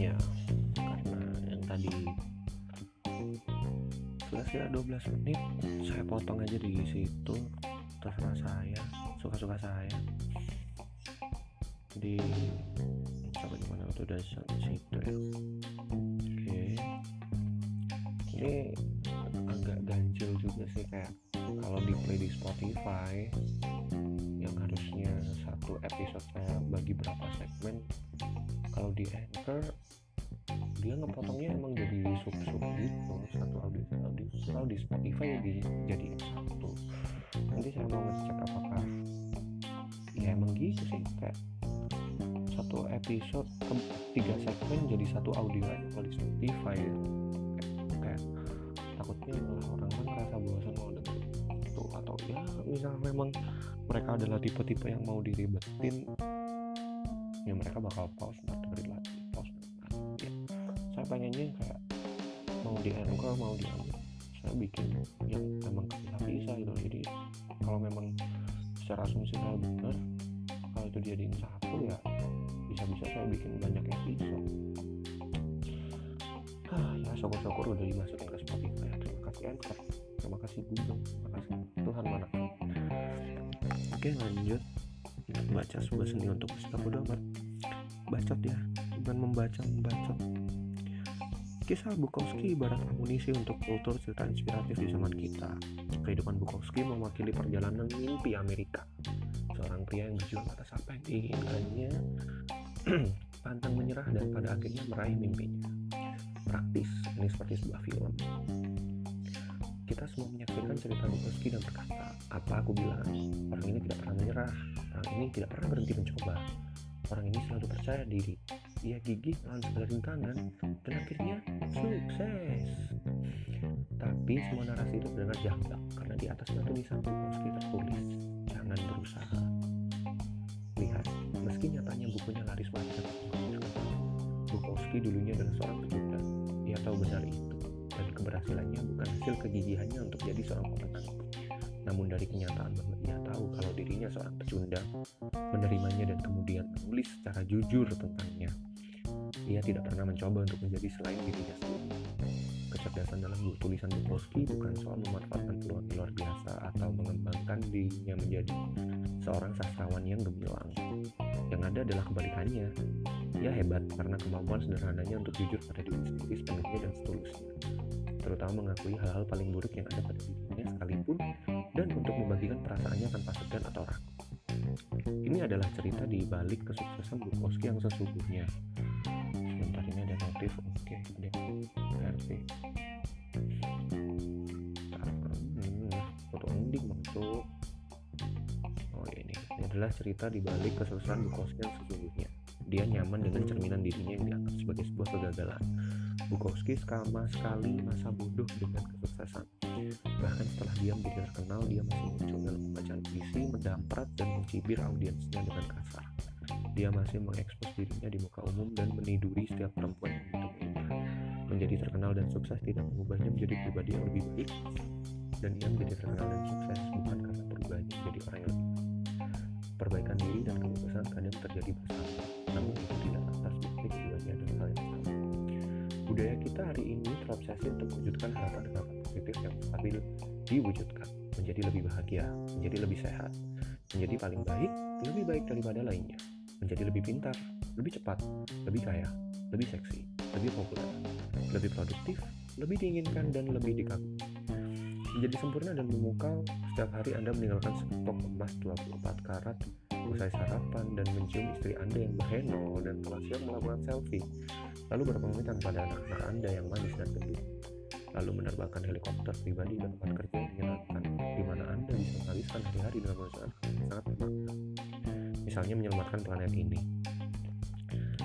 ya karena yang tadi sudah sekitar 12 menit saya potong aja di situ terserah saya suka-suka saya. Di coba gimana itu udah sampai situ ya. Oke. Ini agak ganjil juga sih kayak kalau di play di Spotify yang satu episode saya bagi berapa segmen kalau di Anchor dia ngepotongnya emang jadi sub-sub gitu satu audio audio kalau di Spotify ya di jadi satu nanti saya mau ngecek apakah ya emang gitu sih kayak satu episode tiga segmen jadi satu audio aja kalau di Spotify ya. kayak, takutnya malah orang kan ngerasa bosan mau denger itu atau ya misal memang mereka adalah tipe-tipe yang mau diribetin ya mereka bakal pause ntar dengerin lagi pause ya. saya pengennya kayak mau di anchor mau di Anchor, saya bikin yang memang bisa bisa gitu jadi kalau memang secara asumsi saya benar kalau itu dijadiin satu ya bisa-bisa saya bikin banyak episode. Ah ya syukur-syukur udah dimasukin ke Spotify. Terima kasih Anchor. Terima kasih Google. Terima kasih. Tuhan mana oke lanjut baca sebuah seni untuk kita bodo amat bacot ya bukan membaca membacot Kisah Bukowski ibarat amunisi untuk kultur cerita inspiratif di zaman kita. Kehidupan Bukowski mewakili perjalanan mimpi Amerika. Seorang pria yang berjuang atas apa yang diinginkannya, pantang menyerah dan pada akhirnya meraih mimpinya. Praktis, ini seperti sebuah film. Kita semua menyaksikan cerita Bukowski dan berkata, apa aku bilang? Orang ini tidak pernah menyerah, orang ini tidak pernah berhenti mencoba. Orang ini selalu percaya diri, ia gigih melawan segala rintangan dan akhirnya sukses. Tapi semua narasi itu terdengar janggal karena di atasnya tulisan Bukowski tertulis, jangan berusaha. Lihat, meski nyatanya bukunya laris banget, Bukowski dulunya adalah seorang pecundang. Ia tahu benar itu, keberhasilannya bukan hasil kegigihannya untuk jadi seorang pemenang. Namun dari kenyataan bahwa ia tahu kalau dirinya seorang pecundang, menerimanya dan kemudian menulis secara jujur tentangnya. Ia tidak pernah mencoba untuk menjadi selain dirinya sendiri. Kecerdasan dalam buku tulisan Bukowski bukan soal memanfaatkan peluang luar biasa atau mengembangkan dirinya menjadi seorang sastrawan yang gemilang. Yang ada adalah kebalikannya. Ia hebat karena kemampuan sederhananya untuk jujur pada diri sendiri sepenuhnya dan setulusnya. Terutama mengakui hal-hal paling buruk yang ada pada dirinya sekalipun dan untuk membagikan perasaannya tanpa segan atau ragu. Ini adalah cerita di balik kesuksesan Bukowski yang sesungguhnya. Sebentar ini ada notif, oke, ada. Hmm, foto ending maksud. Oh ya ini, ini adalah cerita di balik kesuksesan Bukowski yang sesungguhnya. Dia nyaman dengan cerminan dirinya yang dianggap sebagai sebuah kegagalan. Bukowski sama sekali masa bodoh dengan kesuksesan. Bahkan setelah dia menjadi terkenal, dia masih muncul dalam pembacaan puisi, mendamprat dan mencibir audiensnya dengan kasar. Dia masih mengekspos dirinya di muka umum dan meniduri setiap perempuan yang ditemuinya. Menjadi terkenal dan sukses tidak mengubahnya menjadi pribadi yang lebih baik, dan ia menjadi terkenal dan sukses bukan karena perubahannya menjadi orang yang lebih baik. Perbaikan diri dan kebebasan kadang terjadi bersama, namun itu tidak Budaya kita hari ini terobsesi untuk mewujudkan harapan-harapan positif yang stabil diwujudkan, menjadi lebih bahagia, menjadi lebih sehat, menjadi paling baik, lebih baik daripada lainnya, menjadi lebih pintar, lebih cepat, lebih kaya, lebih seksi, lebih populer, lebih produktif, lebih diinginkan dan lebih dikagumi. Menjadi sempurna dan memukau, setiap hari Anda meninggalkan sekepok emas 24 karat usai sarapan dan mencium istri Anda yang berheno dan telah siap melakukan selfie. Lalu berpamitan pada anak-anak Anda yang manis dan gendut, lalu menerbangkan helikopter pribadi ke tempat kerja yang menyenangkan, di mana Anda bisa menghabiskan hari-hari dengan perusahaan yang sangat menyenangkan, misalnya menyelamatkan planet ini.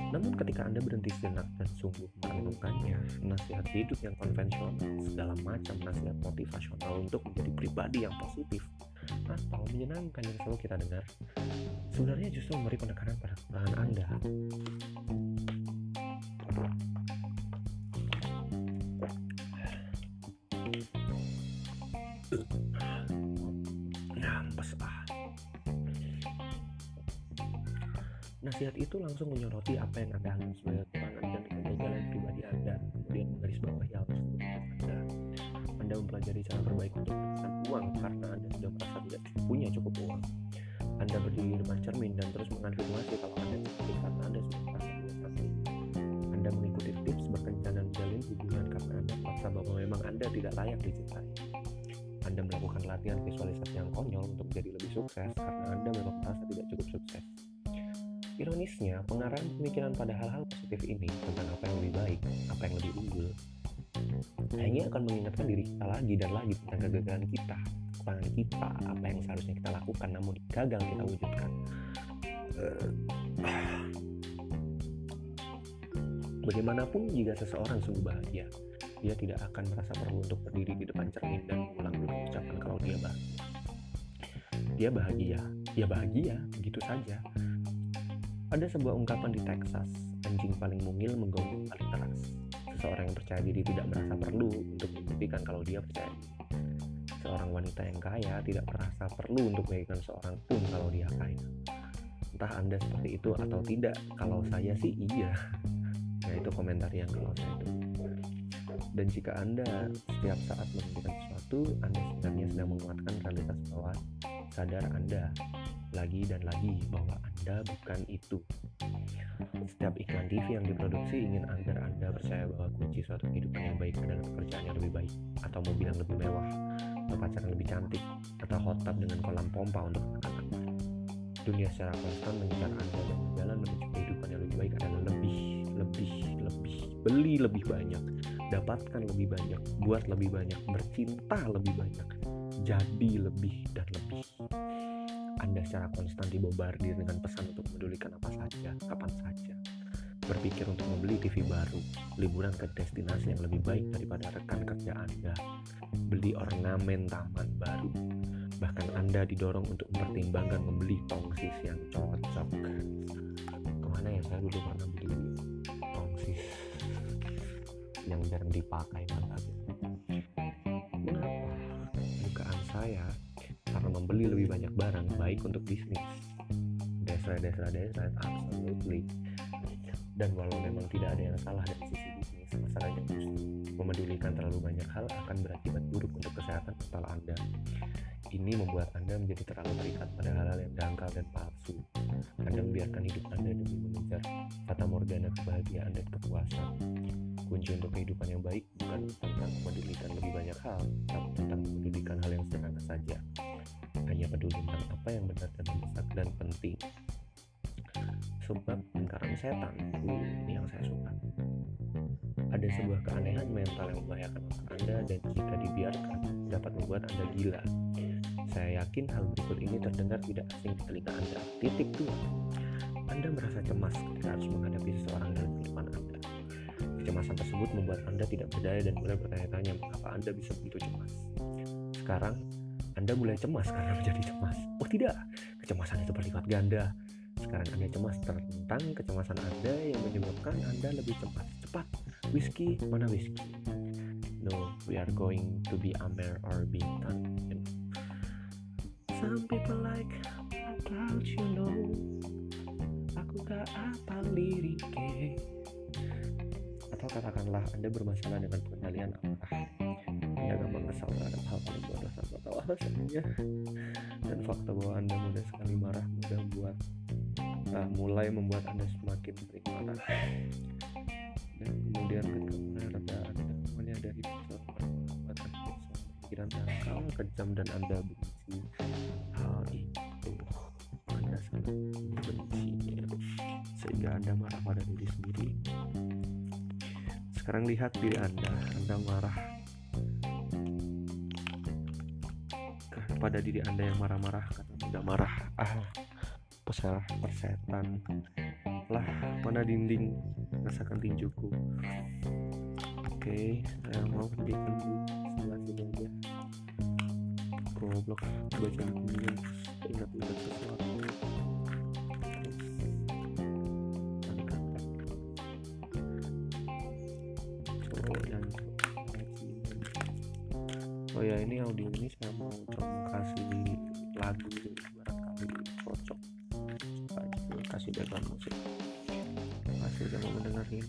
Namun ketika Anda berhenti sejenak dan sungguh merenungkannya, nasihat hidup yang konvensional, segala macam nasihat motivasional untuk menjadi pribadi yang positif atau menyenangkan yang selalu kita dengar, sebenarnya justru memberi penekanan pada kekurangan Anda. Ah. Nasihat itu langsung menyoroti apa yang Anda alami sebagai kekurangan dan kegagalan pribadi Anda, kemudian menggarisbawahi hal tersebut Anda. Anda mempelajari cara terbaik untuk sukses karena Anda memang merasa tidak cukup sukses. Ironisnya, pengarahan pemikiran pada hal-hal positif ini tentang apa yang lebih baik, apa yang lebih unggul, hanya akan mengingatkan diri kita lagi dan lagi tentang kegagalan kita, kekurangan kita, apa yang seharusnya kita lakukan namun gagal kita wujudkan. Bagaimanapun jika seseorang sungguh bahagia, dia tidak akan merasa perlu untuk berdiri di depan cermin dan mengulang-ulang ucapan kalau dia bahagia. Dia bahagia, dia bahagia, begitu saja ada sebuah ungkapan di Texas, anjing paling mungil menggonggong paling keras. Seseorang yang percaya diri tidak merasa perlu untuk membuktikan kalau dia percaya. Seorang wanita yang kaya tidak merasa perlu untuk memberikan seorang pun kalau dia kaya. Entah Anda seperti itu atau tidak, kalau saya sih iya. Nah itu komentar yang kalau saya itu. Dan jika Anda setiap saat memikirkan sesuatu, Anda sebenarnya sedang menguatkan realitas bahwa sadar Anda lagi dan lagi bahwa Anda bukan itu. Setiap iklan TV yang diproduksi ingin agar Anda percaya bahwa kunci suatu kehidupan yang baik adalah pekerjaan yang lebih baik, atau mobil yang lebih mewah, atau pacar yang lebih cantik, atau hot tub dengan kolam pompa untuk anak-anak. Dunia secara konstan mengincar Anda dan jalan menuju kehidupan yang lebih baik adalah lebih, lebih, lebih, beli lebih banyak, dapatkan lebih banyak, buat lebih banyak, bercinta lebih banyak, jadi lebih dan lebih. Anda secara konstan dibobardir dengan pesan untuk memedulikan apa saja, kapan saja. Berpikir untuk membeli TV baru, liburan ke destinasi yang lebih baik daripada rekan kerja Anda, beli ornamen taman baru, bahkan Anda didorong untuk mempertimbangkan membeli tongsis yang cocok. Ke mana ya saya dulu pernah beli tongsis yang jarang dipakai malah saya karena membeli lebih banyak barang baik untuk bisnis. That's right that's right absolutely. Dan walau memang tidak ada yang salah dari sisi bisnis masalahnya memedulikan terlalu banyak hal akan berakibat buruk untuk kesehatan mental Anda. Ini membuat Anda menjadi terlalu terikat pada hal-hal yang dangkal dan palsu. Anda membiarkan hidup Anda demi mengejar fata morgana kebahagiaan dan kepuasan. Kunci untuk kehidupan yang baik bukan tentang memedulikan lebih banyak hal, tapi tentang memedulikan hal yang sederhana saja. Hanya peduli tentang apa yang benar dan mendesak dan penting. Sebab lingkaran setan, ini yang saya suka. Ada sebuah keanehan mental yang membahayakan otak Anda dan jika dibiarkan dapat membuat Anda gila. Saya yakin hal berikut ini terdengar tidak asing di telinga Anda. Titik dua. Anda merasa cemas ketika harus menghadapi seseorang dalam kehidupan Anda. Kecemasan tersebut membuat Anda tidak berdaya dan mulai bertanya-tanya mengapa Anda bisa begitu cemas. Sekarang, Anda mulai cemas karena menjadi cemas. Oh tidak, kecemasan itu berlipat ganda. Sekarang Anda cemas tentang kecemasan Anda yang menyebabkan Anda lebih cemas. Cepat, whisky, mana whisky? No, we are going to be Amer or Bintan. Some people like about you know Aku gak apal liriknya Atau katakanlah Anda bermasalah dengan pengendalian amarah Anda gampang kesal terhadap hal paling bodoh tanpa tahu alasannya Dan fakta bahwa Anda mudah sekali marah mudah buat uh, mulai membuat Anda semakin marah Dan kemudian mulai reda Anda semuanya dari episode membuat Anda pikiran kejam dan Anda benci hal itu Anda sangat membencinya sehingga Anda marah pada diri sendiri. Sekarang lihat diri Anda Anda marah pada diri Anda yang marah-marah karena tidak marah. Ah pesalah persetan. Lah mana dinding? Rasakan tinjuku. Oke saya mau di sebelah sini aja goblok baca bukunya ingat-ingat sesuatu. Oh ya ini audio ini saya mau coba kasih lagu barangkali cocok. Kasih kasih background musik. Terima kasih udah mau mendengarin